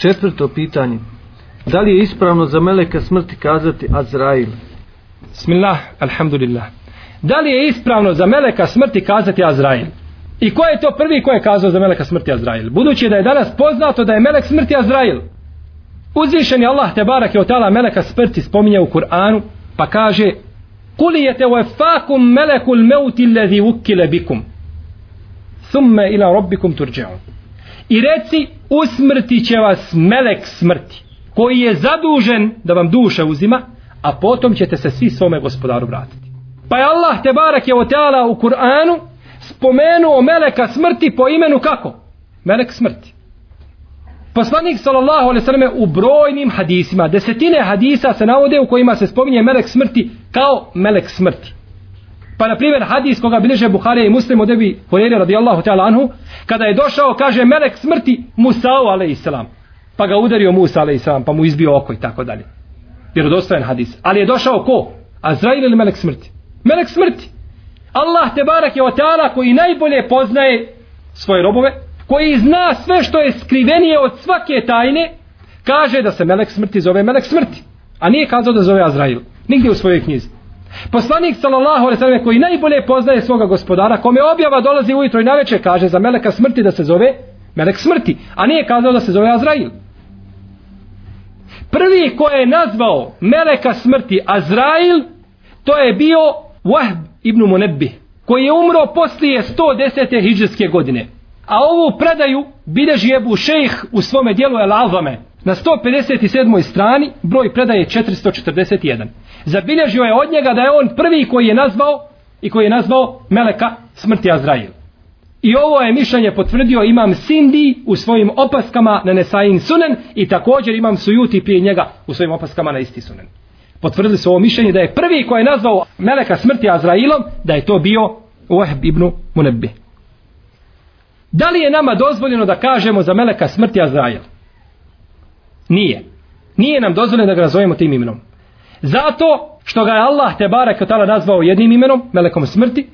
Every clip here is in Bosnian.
Četvrto pitanje. Da li je ispravno za meleka smrti kazati Azrail? Bismillah, alhamdulillah. Da li je ispravno za meleka smrti kazati Azrail? I ko je to prvi ko je kazao za meleka smrti Azrail? Budući da je danas poznato da je melek smrti Azrail. Uzvišen je Allah te barak je otala tala meleka smrti spominje u Kur'anu pa kaže Kuli je te uefakum melekul meuti lezi ukile bikum thumme ila robbikum turđeon. I reci usmrti će vas melek smrti koji je zadužen da vam duše uzima a potom ćete se svi svome gospodaru vratiti. Pa je Allah te barak je oteala u Kur'anu spomenuo meleka smrti po imenu kako? Melek smrti. Poslanik sallallahu alejhi ve selleme u brojnim hadisima, desetine hadisa se navode u kojima se spominje melek smrti kao melek smrti. Pa na primjer hadis koga bilježe Buharija i Muslim od Ebi Horeire radijallahu ta'ala anhu, kada je došao, kaže melek smrti Musa'u a.s. Pa ga udario Musa a.s. pa mu izbio oko i tako dalje. Vjerodostojan hadis. Ali je došao ko? Azrail ili melek smrti? Melek smrti. Allah te barak je ta'ala koji najbolje poznaje svoje robove, koji zna sve što je skrivenije od svake tajne, kaže da se melek smrti zove melek smrti. A nije kazao da zove Azrail. Nigdje u svojoj knjizi. Poslanik sallallahu alejhi ve sellem koji najbolje poznaje svoga gospodara, kome objava dolazi ujutro i naveče, kaže za meleka smrti da se zove melek smrti, a nije kazao da se zove Azrail. Prvi ko je nazvao meleka smrti Azrail, to je bio Wahb ibn Munebbi, koji je umro poslije 110. hijđarske godine. A ovu predaju bilježi Ebu Šejh u svome dijelu El Alvame. Na 157. strani broj predaje 441. Zabilježio je od njega da je on prvi koji je nazvao i koji je nazvao Meleka smrti Azrail. I ovo je mišljenje potvrdio imam Sindi u svojim opaskama na Nesain Sunen i također imam Sujuti prije njega u svojim opaskama na isti Sunen. Potvrdili su ovo mišljenje da je prvi koji je nazvao Meleka smrti Azrailom, da je to bio Uheb ibn Munebbi. Da li je nama dozvoljeno da kažemo za Meleka smrti Azrail? Nije. Nije nam dozvoljeno da ga nazovemo tim imenom. Zato što ga je Allah te barek tala nazvao jednim imenom, Melekom smrti,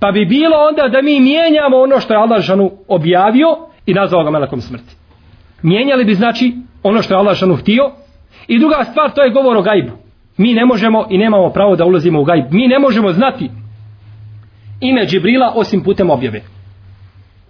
pa bi bilo onda da mi mijenjamo ono što je Allah žanu objavio i nazvao ga Melekom smrti. Mijenjali bi znači ono što je Allah žanu htio i druga stvar to je govor o gajbu. Mi ne možemo i nemamo pravo da ulazimo u gajb. Mi ne možemo znati ime Džibrila osim putem objave.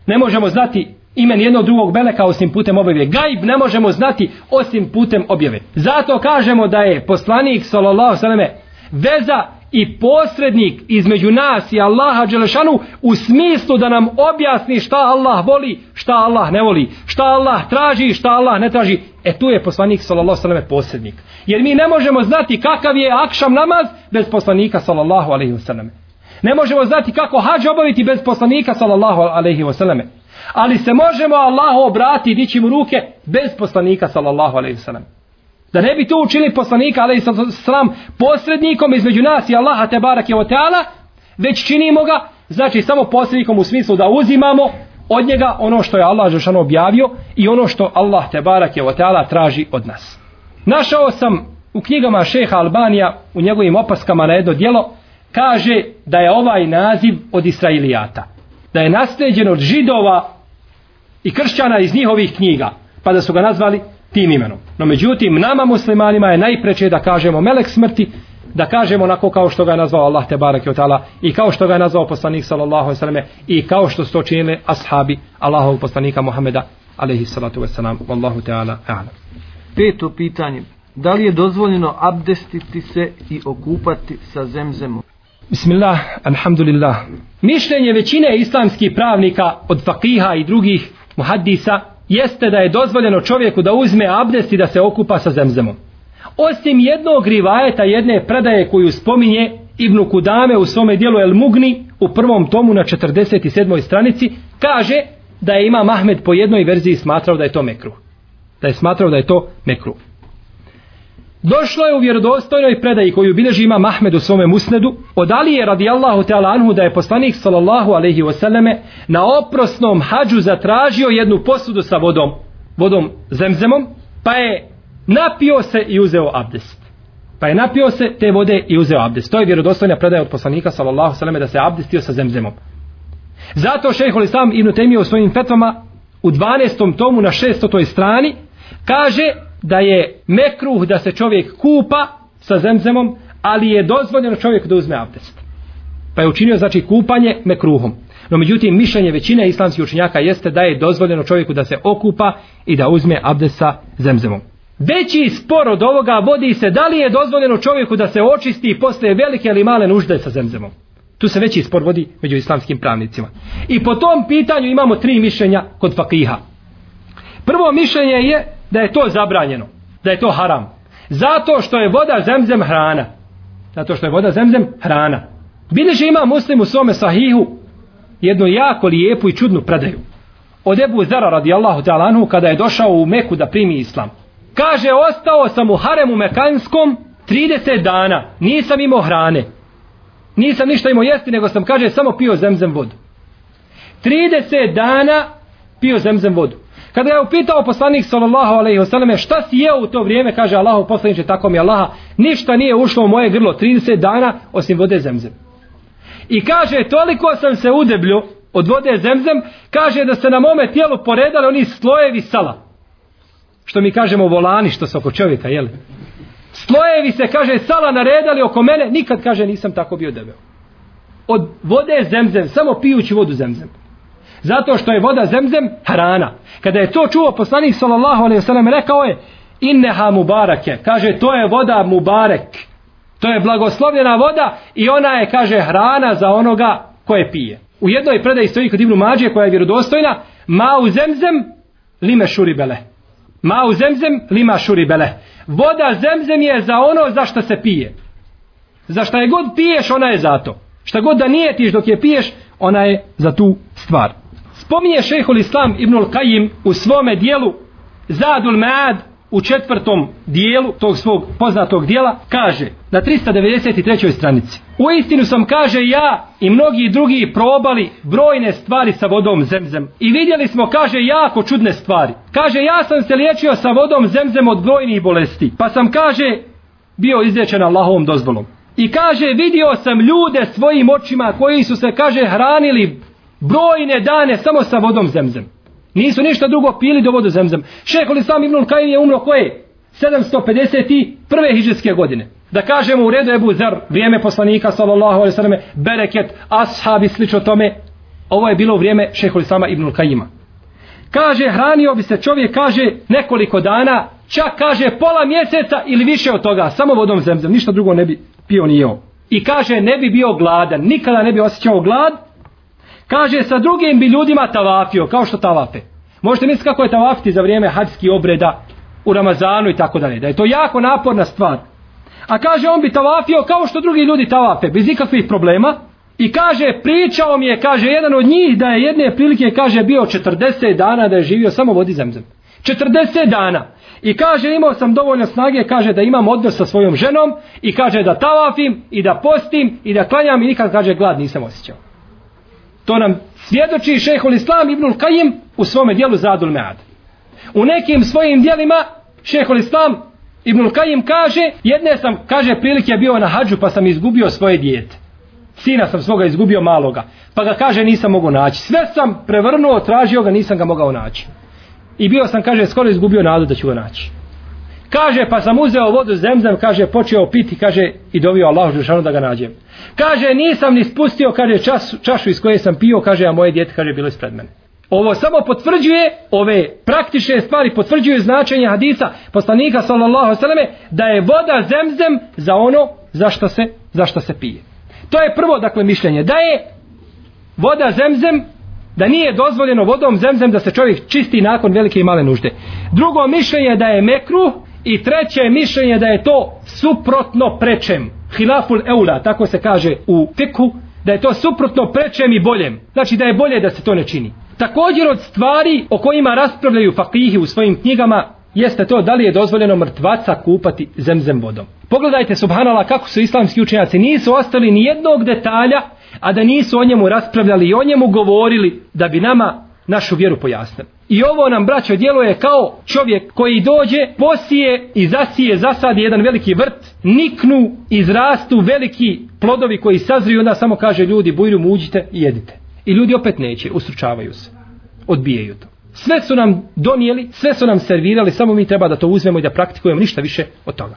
Ne možemo znati imen jednog drugog meleka osim putem objave. Gajb ne možemo znati osim putem objave. Zato kažemo da je poslanik sallallahu sallame veza i posrednik između nas i Allaha Đelešanu u smislu da nam objasni šta Allah voli, šta Allah ne voli, šta Allah traži, šta Allah ne traži. E tu je poslanik sallallahu sallam posrednik. Jer mi ne možemo znati kakav je akšam namaz bez poslanika sallallahu alaihi selleme. Ne možemo znati kako hađ obaviti bez poslanika sallallahu alaihi selleme. Ali se možemo Allahu obrati i dići mu ruke bez poslanika sallallahu alaihi sallam. Da ne bi to učili poslanika alaihi sallam posrednikom između nas i Allaha te barak je teala, već činimo ga, znači samo posrednikom u smislu da uzimamo od njega ono što je Allah Žešano objavio i ono što Allah te barak je teala traži od nas. Našao sam u knjigama šeha Albanija u njegovim opaskama na jedno dijelo kaže da je ovaj naziv od Israilijata. Da je nasljeđen od židova i kršćana iz njihovih knjiga. Pa da su ga nazvali tim imenom. No međutim, nama muslimanima je najpreče da kažemo melek smrti, da kažemo onako kao što ga je nazvao Allah te barek od i kao što ga je nazvao poslanik sallallahu alejhi ve selleme i kao što su to činili ashabi Allahovog poslanika Muhameda alejhi salatu ve selam wallahu taala a'lam peto pitanje da li je dozvoljeno abdestiti se i okupati sa zemzemom Bismillah, alhamdulillah. Mišljenje većine islamskih pravnika od fakiha i drugih muhaddisa jeste da je dozvoljeno čovjeku da uzme abdest i da se okupa sa zemzemom. Osim jednog rivajeta, jedne predaje koju spominje Ibn Kudame u svome dijelu El Mugni u prvom tomu na 47. stranici, kaže da je ima Mahmed po jednoj verziji smatrao da je to mekruh. Da je smatrao da je to mekruh. Došlo je u vjerodostojnoj predaji koju bilježi ima Mahmed u svome musnedu od Alije radijallahu ta'ala anhu da je poslanik sallallahu alaihi wasallame na oprosnom hađu zatražio jednu posudu sa vodom, vodom zemzemom, pa je napio se i uzeo abdest. Pa je napio se te vode i uzeo abdest. To je vjerodostojna predaja od poslanika sallallahu alaihi da se abdestio sa zemzemom. Zato šehol Islam ibn Temije u svojim fetvama u 12. tomu na 600. strani Kaže da je mekruh da se čovjek kupa sa zemzemom, ali je dozvoljeno čovjeku da uzme abdest. Pa je učinio znači kupanje mekruhom. No međutim, mišljenje većine islamskih učenjaka jeste da je dozvoljeno čovjeku da se okupa i da uzme abdest sa zemzemom. Veći spor od ovoga vodi se da li je dozvoljeno čovjeku da se očisti i posle velike ili male nužde sa zemzemom. Tu se veći spor vodi među islamskim pravnicima. I po tom pitanju imamo tri mišljenja kod fakiha. Prvo mišljenje je da je to zabranjeno, da je to haram. Zato što je voda zemzem hrana. Zato što je voda zemzem hrana. Bileže ima muslim u svome sahihu jednu jako lijepu i čudnu predaju. Od Ebu Zara radijallahu ta'ala kada je došao u Meku da primi islam. Kaže, ostao sam u haremu mekanskom 30 dana. Nisam imao hrane. Nisam ništa imao jesti, nego sam, kaže, samo pio zemzem vodu. 30 dana pio zemzem vodu. Kada je upitao poslanik sallallahu alejhi ve selleme šta si jeo u to vrijeme, kaže Allahu poslanice tako mi Allaha, ništa nije ušlo u moje grlo 30 dana osim vode zemzem. I kaže toliko sam se udeblju od vode zemzem, kaže da se na mome tijelu poredali oni slojevi sala. Što mi kažemo volani što se oko čovjeka, jeli? Slojevi se, kaže, sala naredali oko mene, nikad, kaže, nisam tako bio debel. Od vode zemzem, samo pijući vodu zemzem. Zato što je voda zemzem hrana. Kada je to čuo poslanik sallallahu alejhi ve sellem rekao je inneha mubarake. Kaže to je voda mubarek. To je blagoslovljena voda i ona je kaže hrana za onoga koje pije. U jednoj predaji stoji kod Ibnu Mađe koja je vjerodostojna ma u zemzem lime šuribele. Ma u zemzem lima šuribele. Voda zemzem je za ono za što se pije. Za šta je god piješ, ona je za to. Šta god da nijetiš dok je piješ, ona je za tu stvar. Spominje šehol Islam Ibnul Kajim u svome dijelu Zadul Maad u četvrtom dijelu tog svog poznatog dijela kaže na 393. stranici. U istinu sam kaže ja i mnogi drugi probali brojne stvari sa vodom zemzem. I vidjeli smo kaže jako čudne stvari. Kaže ja sam se liječio sa vodom zemzem od brojnih bolesti pa sam kaže bio izlječen Allahovom dozvolom. I kaže vidio sam ljude svojim očima koji su se kaže hranili brojne dane samo sa vodom zemzem. Nisu ništa drugo pili do vodu zemzem. Šehol Islam Ibnul Kajim je umro koje? 751. hiđarske godine. Da kažemo u redu Ebu Zer, vrijeme poslanika sallallahu alaihi sallam, bereket, ashabi, slično tome. Ovo je bilo vrijeme šehol Islama Ibnul Kajima. Kaže, hranio bi se čovjek, kaže, nekoliko dana, čak kaže pola mjeseca ili više od toga, samo vodom zemzem, ništa drugo ne bi pio ni jeo. I kaže, ne bi bio gladan, nikada ne bi osjećao glad, Kaže, sa drugim bi ljudima tavafio, kao što tavafe. Možete misliti kako je tavafiti za vrijeme hadski obreda u Ramazanu i tako dalje. Da je to jako naporna stvar. A kaže, on bi tavafio kao što drugi ljudi tavafe, bez ikakvih problema. I kaže, pričao mi je, kaže, jedan od njih da je jedne prilike, kaže, bio 40 dana da je živio samo vodi zemzem. 40 dana. I kaže, imao sam dovoljno snage, kaže, da imam odnos sa svojom ženom i kaže, da tavafim i da postim i da klanjam i nikad, kaže, glad nisam osjećao. To nam svjedoči šehol Islam ibnul Kajim u svome dijelu Zadul Mead. U nekim svojim dijelima šehol Islam ibnul Kajim kaže, jedne sam, kaže, prilike bio na hađu pa sam izgubio svoje dijete. Sina sam svoga izgubio maloga. Pa ga kaže nisam mogao naći. Sve sam prevrnuo, tražio ga, nisam ga mogao naći. I bio sam, kaže, skoro izgubio nadu da ću ga naći. Kaže, pa sam uzeo vodu zemzem, kaže, počeo piti, kaže, i dovio Allah Žešanu da ga nađem. Kaže, nisam ni spustio, kaže, čas, čašu iz koje sam pio, kaže, a moje djete, kaže, bilo ispred mene. Ovo samo potvrđuje, ove praktične stvari potvrđuju značenje hadisa poslanika sallallahu sallame, da je voda zemzem za ono za što se, za što se pije. To je prvo, dakle, mišljenje. Da je voda zemzem, da nije dozvoljeno vodom zemzem da se čovjek čisti nakon velike i male nužde. Drugo mišljenje je da je mekruh, I treće mišljenje da je to suprotno prečem. Hilaful eula, tako se kaže u fiku, da je to suprotno prečem i boljem. Znači da je bolje da se to ne čini. Također od stvari o kojima raspravljaju fakihi u svojim knjigama jeste to da li je dozvoljeno mrtvaca kupati zemzem vodom. Pogledajte subhanala kako su islamski učenjaci nisu ostali ni jednog detalja, a da nisu o njemu raspravljali i o njemu govorili da bi nama našu vjeru pojasnili. I ovo nam, braćo, djeluje kao čovjek koji dođe, posije i zasije, zasadi jedan veliki vrt, niknu, izrastu veliki plodovi koji sazriju, onda samo kaže ljudi, bujru, muđite i jedite. I ljudi opet neće, ustručavaju se. Odbijaju to. Sve su nam donijeli, sve su nam servirali, samo mi treba da to uzmemo i da praktikujemo ništa više od toga.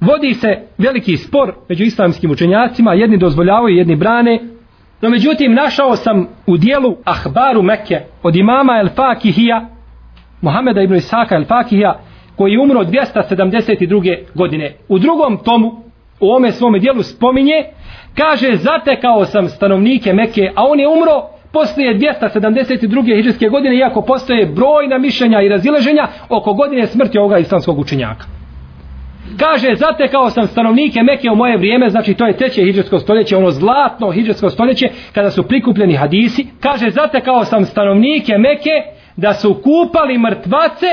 Vodi se veliki spor među islamskim učenjacima, jedni dozvoljavaju, jedni brane, no međutim našao sam u dijelu Ahbaru Mekke od imama El Fakihija, Muhameda ibn Isaka El Fakihija, koji je umro 272. godine. U drugom tomu, u ome svome dijelu spominje, kaže, zatekao sam stanovnike Mekke, a on je umro poslije 272. hiđarske godine, iako postoje brojna mišljenja i razileženja oko godine smrti ovoga islamskog učenjaka. Kaže, zatekao sam stanovnike Mekke u moje vrijeme, znači to je treće hiđarsko stoljeće, ono zlatno hiđarsko stoljeće, kada su prikupljeni hadisi. Kaže, zatekao sam stanovnike Mekke da su kupali mrtvace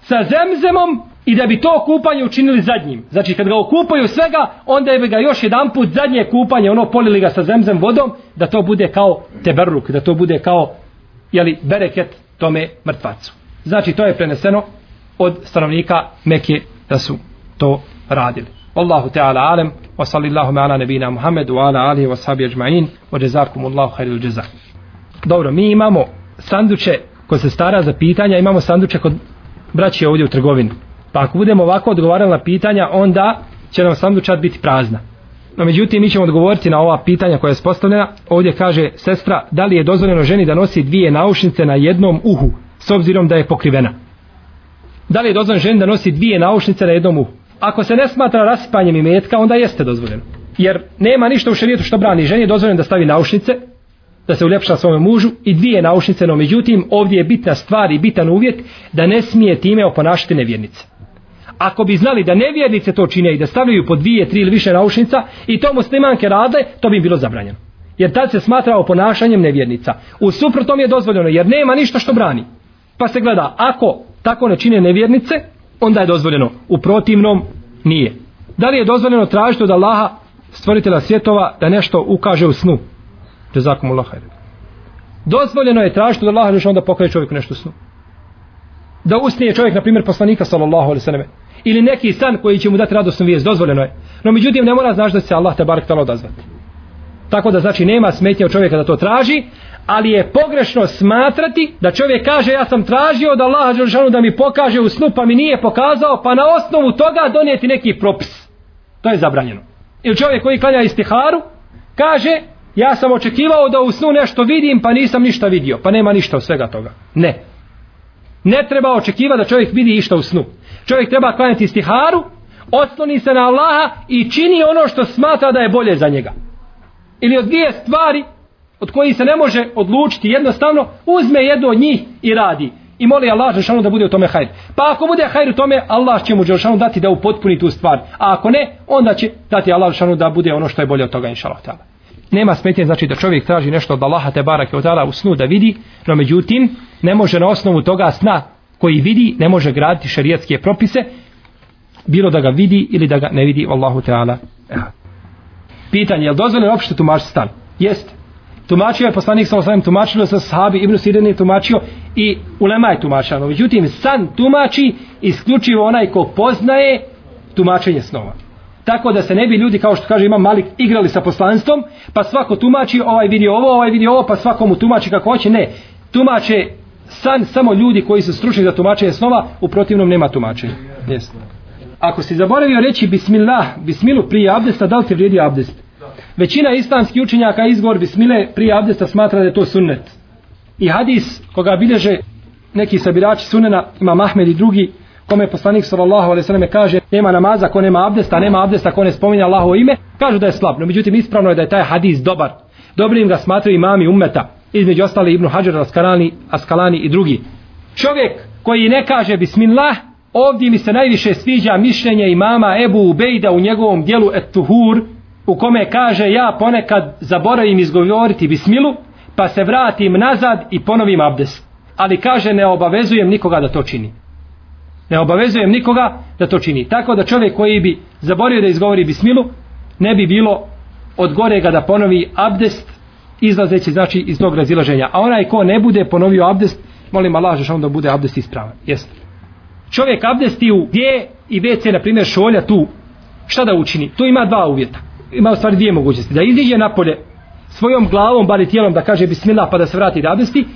sa zemzemom i da bi to kupanje učinili zadnjim. Znači kad ga okupaju svega, onda bi ga još jedan put zadnje kupanje, ono polili ga sa zemzem vodom, da to bude kao teberluk, da to bude kao jeli, bereket tome mrtvacu. Znači to je preneseno od stanovnika Mekke da su to radili. Allahu Teala alem, wa sallallahu ala nebina Muhammedu, wa ala alihi wa sahabi ajma'in, wa jazakum Allahu khairil jazak. Dobro, mi imamo sanduče ko se stara za pitanja, imamo sanduče kod braće ovdje u trgovini. Pa ako budemo ovako odgovarali na pitanja, onda će nam sandučat biti prazna. No međutim, mi ćemo odgovoriti na ova pitanja koja je postavljena. Ovdje kaže sestra, da li je dozvoljeno ženi da nosi dvije naušnice na jednom uhu, s obzirom da je pokrivena? Da li je dozvoljeno ženi da nosi dvije naušnice na jednom uhu? Ako se ne smatra raspanjem imetka, onda jeste dozvoljeno. Jer nema ništa u šarijetu što brani ženi, je dozvoljeno da stavi naušnice, da se uljepša svome mužu i dvije naušnice, no međutim ovdje je bitna stvar i bitan uvjet da ne smije time oponašati nevjernice. Ako bi znali da nevjernice to čine i da stavljaju po dvije, tri ili više naušnica i to muslimanke rade, to bi bilo zabranjeno. Jer tad se smatra oponašanjem nevjernica. U suprotom je dozvoljeno jer nema ništa što brani. Pa se gleda, ako tako ne čine nevjernice, onda je dozvoljeno. U protivnom nije. Da li je dozvoljeno tražiti od Allaha stvoritela svjetova da nešto ukaže u snu? Jazakumullah hajde. Dozvoljeno je tražiti od Allaha da onda pokaže čovjeku nešto u snu. Da usnije čovjek, na primjer, poslanika, sallallahu alaihi sallam, ili neki san koji će mu dati radosnu vijest, dozvoljeno je. No, međutim, ne mora znaš da se Allah te barek talo odazvati. Tako da, znači, nema smetnje od čovjeka da to traži, ali je pogrešno smatrati da čovjek kaže ja sam tražio od Allaha Đelšanu da mi pokaže u snu pa mi nije pokazao pa na osnovu toga donijeti neki propis. To je zabranjeno. Ili čovjek koji klanja istiharu kaže ja sam očekivao da u snu nešto vidim pa nisam ništa vidio. Pa nema ništa od svega toga. Ne. Ne treba očekivati da čovjek vidi išta u snu. Čovjek treba klanjati istiharu, osloni se na Allaha i čini ono što smatra da je bolje za njega. Ili od dvije stvari od koji se ne može odlučiti jednostavno uzme jedno od njih i radi i moli Allah Đelšanu da bude u tome hajr. Pa ako bude hajr u tome, Allah će mu Đelšanu dati da upotpuni tu stvar. A ako ne, onda će dati Allah Đelšanu da bude ono što je bolje od toga, inša Allah nema smetnje znači da čovjek traži nešto od Allaha te barake od u snu da vidi, no međutim ne može na osnovu toga sna koji vidi, ne može graditi šerijatske propise, bilo da ga vidi ili da ga ne vidi Allahu Teala. Pitanje, je li dozvoljeno opšte tumačiti stan? Jeste. Tumačio je poslanik sa osvijem, tumačilo sa sahabi, Ibn Sirin je tumačio i Ulema je tumačio. No, međutim, san tumači isključivo onaj ko poznaje tumačenje snova. Tako da se ne bi ljudi, kao što kaže Imam Malik, igrali sa poslanstvom, pa svako tumači ovaj vidi ovo, ovaj vidi ovo, pa svakomu tumači kako hoće. Ne, tumače san samo ljudi koji su stručni za tumačenje snova, u protivnom nema tumačenja. Jesno. Ako si zaboravio reći bismillah, bismilu prije abdesta, da li ti vrijedi abdest? Većina islamskih učenjaka izgovor bismile prije abdesta smatra da je to sunnet. I hadis koga bilježe neki sabirači sunena, ima Mahmed i drugi, kome poslanik sallallahu alejhi ve selleme kaže nema namaza ko nema abdesta, nema abdesta ko ne spominje Allahovo ime, kažu da je slab. No međutim ispravno je da je taj hadis dobar. Dobrim ga smatraju imami ummeta, između ostali Ibn Hajar al-Askalani, Askalani i drugi. Čovjek koji ne kaže bismillah, ovdje mi se najviše sviđa mišljenje imama Ebu Ubejda u njegovom dijelu Et-Tuhur, u kome kaže ja ponekad zaboravim izgovoriti bismilu, pa se vratim nazad i ponovim abdest. Ali kaže ne obavezujem nikoga da to čini ne obavezujem nikoga da to čini. Tako da čovjek koji bi zaborio da izgovori bismilu, ne bi bilo od gorega da ponovi abdest izlazeći znači iz tog razilaženja. A onaj ko ne bude ponovio abdest, molim Allah že da bude abdest ispravan. Jeste. Čovjek abdesti u gdje i WC, na primjer šolja tu, šta da učini? Tu ima dva uvjeta. Ima u stvari dvije mogućnosti. Da iziđe napolje svojom glavom, bali tijelom da kaže bismillah pa da se vrati da abdesti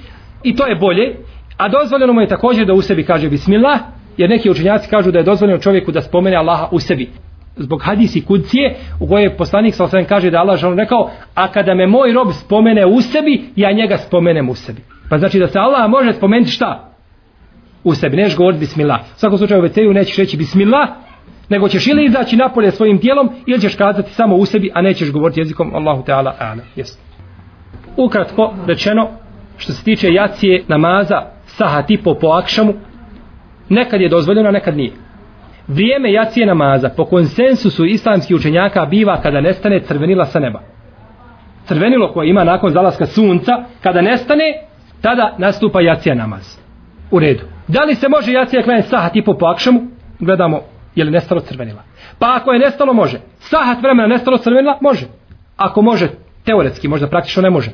i to je bolje A dozvoljeno mu je također da u sebi kaže bismillah, jer neki učenjaci kažu da je dozvoljeno čovjeku da spomene Allaha u sebi. Zbog hadisi kudcije u kojoj je poslanik sa osvijem kaže da Allah žalno rekao, a kada me moj rob spomene u sebi, ja njega spomenem u sebi. Pa znači da se Allah može spomenuti šta? U sebi, neš govoriti bismillah. U svakom slučaju u WC-u nećeš reći bismillah, nego ćeš ili izaći napolje svojim tijelom ili ćeš kazati samo u sebi, a nećeš govoriti jezikom Allahu Teala Ana. Yes. Ukratko rečeno, što se tiče jacije namaza saha tipo po akšamu, nekad je dozvoljeno, nekad nije. Vrijeme jacije namaza po konsensusu islamskih učenjaka biva kada nestane crvenila sa neba. Crvenilo koje ima nakon zalaska sunca, kada nestane, tada nastupa jacija namaz. U redu. Da li se može jacija klanjati sahat tipo po akšamu? Gledamo je li nestalo crvenila. Pa ako je nestalo, može. Sahat vremena nestalo crvenila, može. Ako može, teoretski, možda praktično ne može.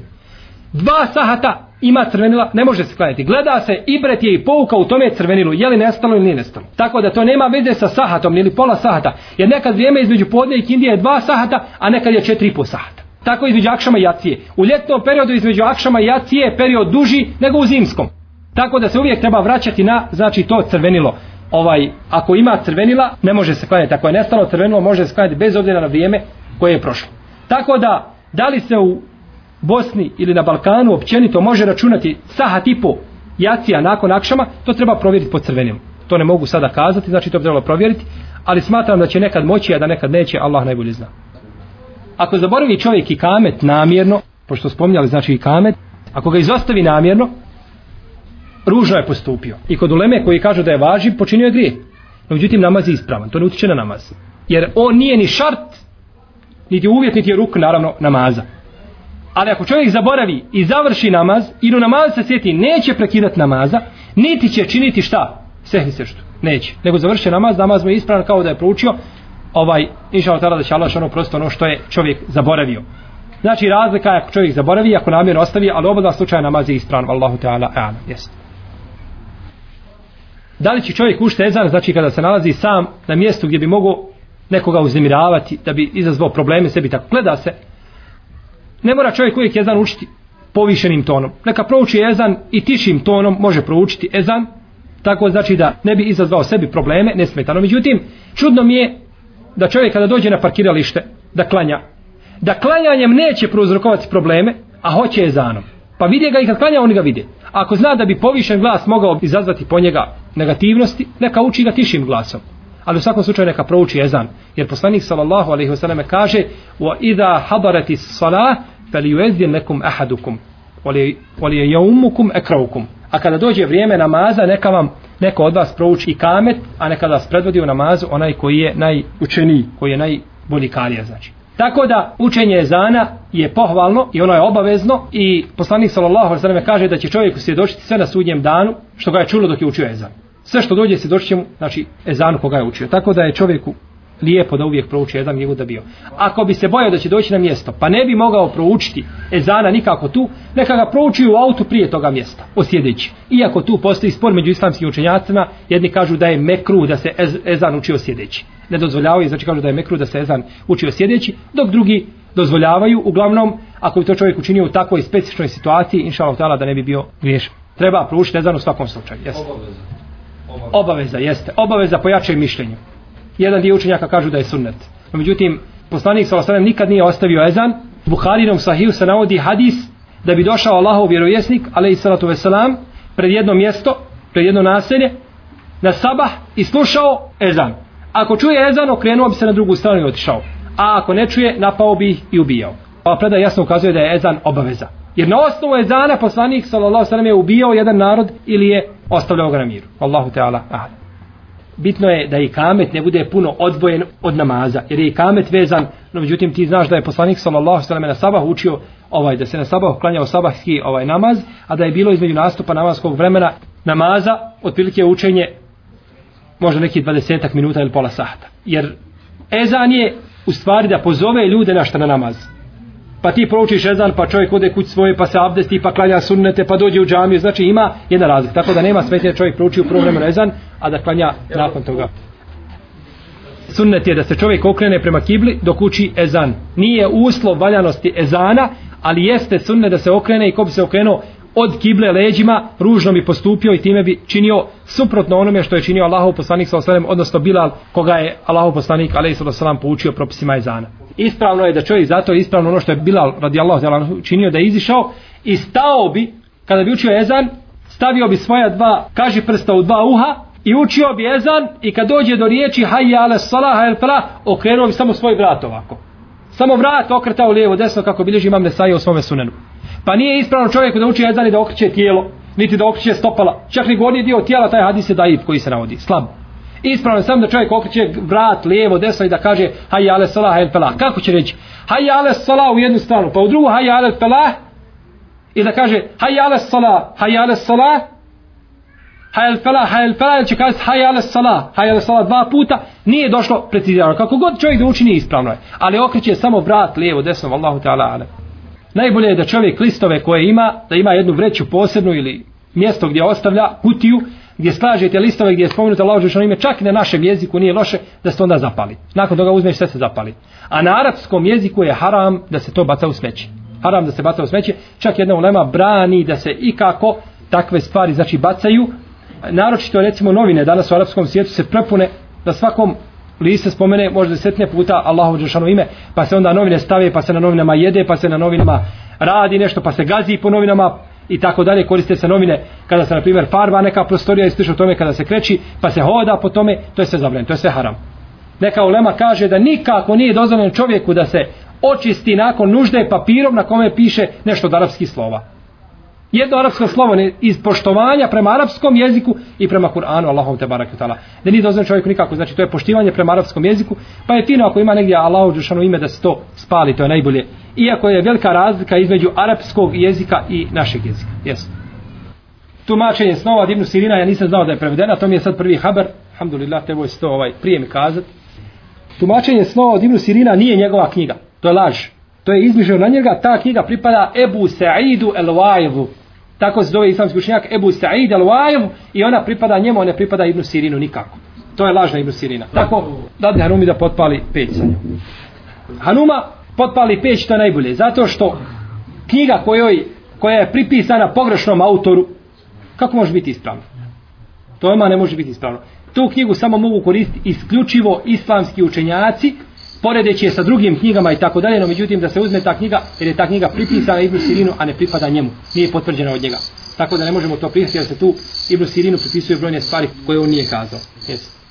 Dva sahata ima crvenila, ne može se klanjati. Gleda se, ibret je i pouka u tome crvenilu, je li nestalo ili nije nestalo. Tako da to nema veze sa sahatom ili pola sahata. Jer nekad vrijeme između podne i kindije je dva sahata, a nekad je četiri i po sahata. Tako između akšama i jacije. U ljetnom periodu između akšama i jacije je period duži nego u zimskom. Tako da se uvijek treba vraćati na, znači, to crvenilo ovaj, ako ima crvenila, ne može se klanjati. Ako je nestalo crvenilo, može se klanjati bez obzira na vrijeme koje je prošlo. Tako da, da li se u Bosni ili na Balkanu općenito može računati saha tipu jacija nakon akšama, to treba provjeriti po crvenilu. To ne mogu sada kazati, znači to bi trebalo provjeriti, ali smatram da će nekad moći, a da nekad neće, Allah najbolje zna. Ako zaboravi čovjek i kamet namjerno, pošto spominjali znači i kamet, ako ga izostavi namjerno, ružno je postupio. I kod uleme koji kažu da je važiv, počinio je grije. No, međutim, namaz je ispravan. To ne utiče na namaz. Jer on nije ni šart, niti uvjet, niti je ruk, naravno, namaza. Ali ako čovjek zaboravi i završi namaz, i u namaz se sjeti, neće prekidati namaza, niti će činiti šta? Sehni se što. Neće. Nego završi namaz, namaz mu je ispravan kao da je proučio, ovaj, inša Allah da će Allah ono prosto ono što je čovjek zaboravio. Znači razlika je ako čovjek zaboravi, ako namjerno ostavi, ali oba slučaja namaz je ispravan, Allahu Teala, a'ala, jeste da li će čovjek ušte ezan, znači kada se nalazi sam na mjestu gdje bi mogao nekoga uznemiravati, da bi izazvao probleme sebi, tako gleda se. Ne mora čovjek uvijek ezan učiti povišenim tonom. Neka prouči ezan i tišim tonom može proučiti ezan, tako znači da ne bi izazvao sebi probleme, nesmetano. Međutim, čudno mi je da čovjek kada dođe na parkiralište, da klanja, da klanjanjem neće prouzrokovati probleme, a hoće ezanom. Pa vidi ga i kad klanja, oni ga vide. Ako zna da bi povišen glas mogao izazvati po njega negativnosti, neka uči ga tišim glasom. Ali u svakom slučaju neka prouči ezan. Jer poslanik sallallahu alaihi wasallam kaže wa idha hadarati salah fel yuezdin nekum ahadukum wali je jaumukum ekraukum. A kada dođe vrijeme namaza, neka vam neko od vas prouči i kamet, a neka vas predvodi u namazu onaj koji je najučeniji, koji je najbolji karija, znači. Tako da učenje ezana je pohvalno i ono je obavezno i poslanik sallallahu alejhi ve sellem kaže da će čovjeku svjedočiti sve na sudnjem danu što ga je čulo dok je učio ezan. Sve što dođe svjedočit će mu, znači ezanu koga je učio. Tako da je čovjeku lijepo da uvijek prouči jedan njegov da bio. Ako bi se bojao da će doći na mjesto, pa ne bi mogao proučiti ezana nikako tu, neka ga prouči u autu prije toga mjesta, osjedeći. Iako tu postoji spor među islamskim učenjacima, jedni kažu da je mekru da se ez, ezan uči osjedeći. Ne dozvoljavaju, znači kažu da je mekru da se ezan uči osjedeći, dok drugi dozvoljavaju, uglavnom, ako bi to čovjek učinio u takvoj specifičnoj situaciji, inša Allah da ne bi bio griješan. Treba proučiti ezan u svakom slučaju. Jeste. Obaveza. Obaveza. Obaveza, jeste. Obaveza po jačem mišljenju jedan dio učenjaka kažu da je sunnet. No, međutim, poslanik s.a.v. nikad nije ostavio ezan. Buharinom sahiju se navodi hadis da bi došao Allahov vjerovjesnik, ale i salatu veselam, pred jedno mjesto, pred jedno naselje, na sabah i slušao ezan. Ako čuje ezan, okrenuo bi se na drugu stranu i otišao. A ako ne čuje, napao bi ih i ubijao. Ova predaj jasno ukazuje da je ezan obaveza. Jer na osnovu ezana poslanik sallallahu sallam je ubijao jedan narod ili je ostavljao ga na miru. Allahu Teala. Ahad bitno je da i kamet ne bude puno odvojen od namaza, jer je i kamet vezan, no međutim ti znaš da je poslanik sallallahu sallam na sabah učio ovaj, da se na sabah klanjao sabahski ovaj namaz, a da je bilo između nastupa namaskog vremena namaza, otprilike učenje možda neki 20 minuta ili pola sata. Jer ezan je u stvari da pozove ljude na šta na namaz pa ti proučiš ezan, pa čovjek ode kuć svoje, pa se abdesti, pa klanja sunnete, pa dođe u džamiju, znači ima jedan razlik. Tako da nema smetnje da čovjek prouči u prvom vremenu ezan, a da klanja nakon toga. Sunnet je da se čovjek okrene prema kibli dok uči ezan. Nije uslov valjanosti ezana, ali jeste sunnet da se okrene i ko bi se okrenuo od kible leđima, ružno bi postupio i time bi činio suprotno onome što je činio Allahov poslanik sa osanem, odnosno Bilal koga je Allahov poslanik alaih sallam poučio propisima ezana. Ispravno je da čovjek zato je ispravno ono što je Bilal radijallahu ta'ala činio da je izišao i stao bi kada bi učio ezan, stavio bi svoja dva kaži prsta u dva uha i učio bi ezan i kad dođe do riječi hayya ala salah hayya fala okrenuo bi samo svoj vrat ovako. Samo vrat okretao lijevo desno kako bilježi imam Nesai u svome sunenu. Pa nije ispravno čovjeku da uči ezan i da okreće tijelo, niti da okreće stopala. Čak ni gornji dio tijela, taj hadis je daif koji se navodi, slab. Ispravno je sam da čovjek okreće vrat lijevo, desno i da kaže hayya ale salah hayya fala. Kako će reći? Hayya ale salah u jednu stranu, pa u drugu hayya ale fala i da kaže hayya ale salah, hayya ale salah, hayal fala felah, ili će kazati hayal sala ale salah dva puta nije došlo precizirano kako god čovjek da učini ispravno je ali okreće samo vrat lijevo desno vallahu taala ale najbolje je da čovjek listove koje ima da ima jednu vreću posebnu ili mjesto gdje ostavlja kutiju gdje slažete listove gdje je spomenuto Allahu Đelešanu ime čak i na našem jeziku nije loše da se onda zapali. Nakon toga uzmeš sve se zapali. A na arapskom jeziku je haram da se to baca u smeće. Haram da se baca u smeće. Čak jedna ulema brani da se ikako takve stvari znači bacaju. Naročito recimo novine danas u arapskom svijetu se prepune da svakom liste spomene možda desetne puta Allahu Đelešanu ime pa se onda novine stave pa se na novinama jede pa se na novinama radi nešto pa se gazi po novinama i tako dalje koriste se novine kada se na primjer farba neka prostorija i o tome kada se kreći pa se hoda po tome to je sve zabranjeno to je sve haram. Neka ulema kaže da nikako nije dozvoljeno čovjeku da se očisti nakon nužde papirom na kome piše nešto od arapskih slova jedno arapsko slovo ne, iz poštovanja prema arapskom jeziku i prema Kur'anu Allahom te barak ta'ala. Da nije dozvan čovjeku nikako, znači to je poštivanje prema arapskom jeziku, pa je fino ako ima negdje Allahu Đušanu ime da se to spali, to je najbolje. Iako je velika razlika između arapskog jezika i našeg jezika. Jesu. Tumačenje snova od Ibnu Sirina, ja nisam znao da je prevedena, to mi je sad prvi haber, alhamdulillah, tebo je to ovaj, prije mi kazat. Tumačenje snova od Ibnu Sirina nije njegova knjiga, to je laž. To je izmišljeno na njega, ta knjiga pripada Ebu Sa'idu el-Wajevu, tako se zove islamski učenjak Ebu Sa'id al-Wajev i ona pripada njemu, ona ne pripada Ibnu Sirinu nikako. To je lažna Ibnu Sirina. Tako, dadne Hanumi da potpali peć sa njom. Hanuma potpali peć, to je najbolje. Zato što knjiga kojoj, koja je pripisana pogrešnom autoru, kako može biti ispravno? To ima ne može biti ispravno. Tu knjigu samo mogu koristiti isključivo islamski učenjaci, poredeći je sa drugim knjigama i tako dalje, no međutim da se uzme ta knjiga, jer je ta knjiga pripisana Ibnu Sirinu, a ne pripada njemu, nije potvrđena od njega. Tako da ne možemo to prihvatiti, jer se tu Ibnu Sirinu pripisuje brojne stvari koje on nije kazao. Jesu.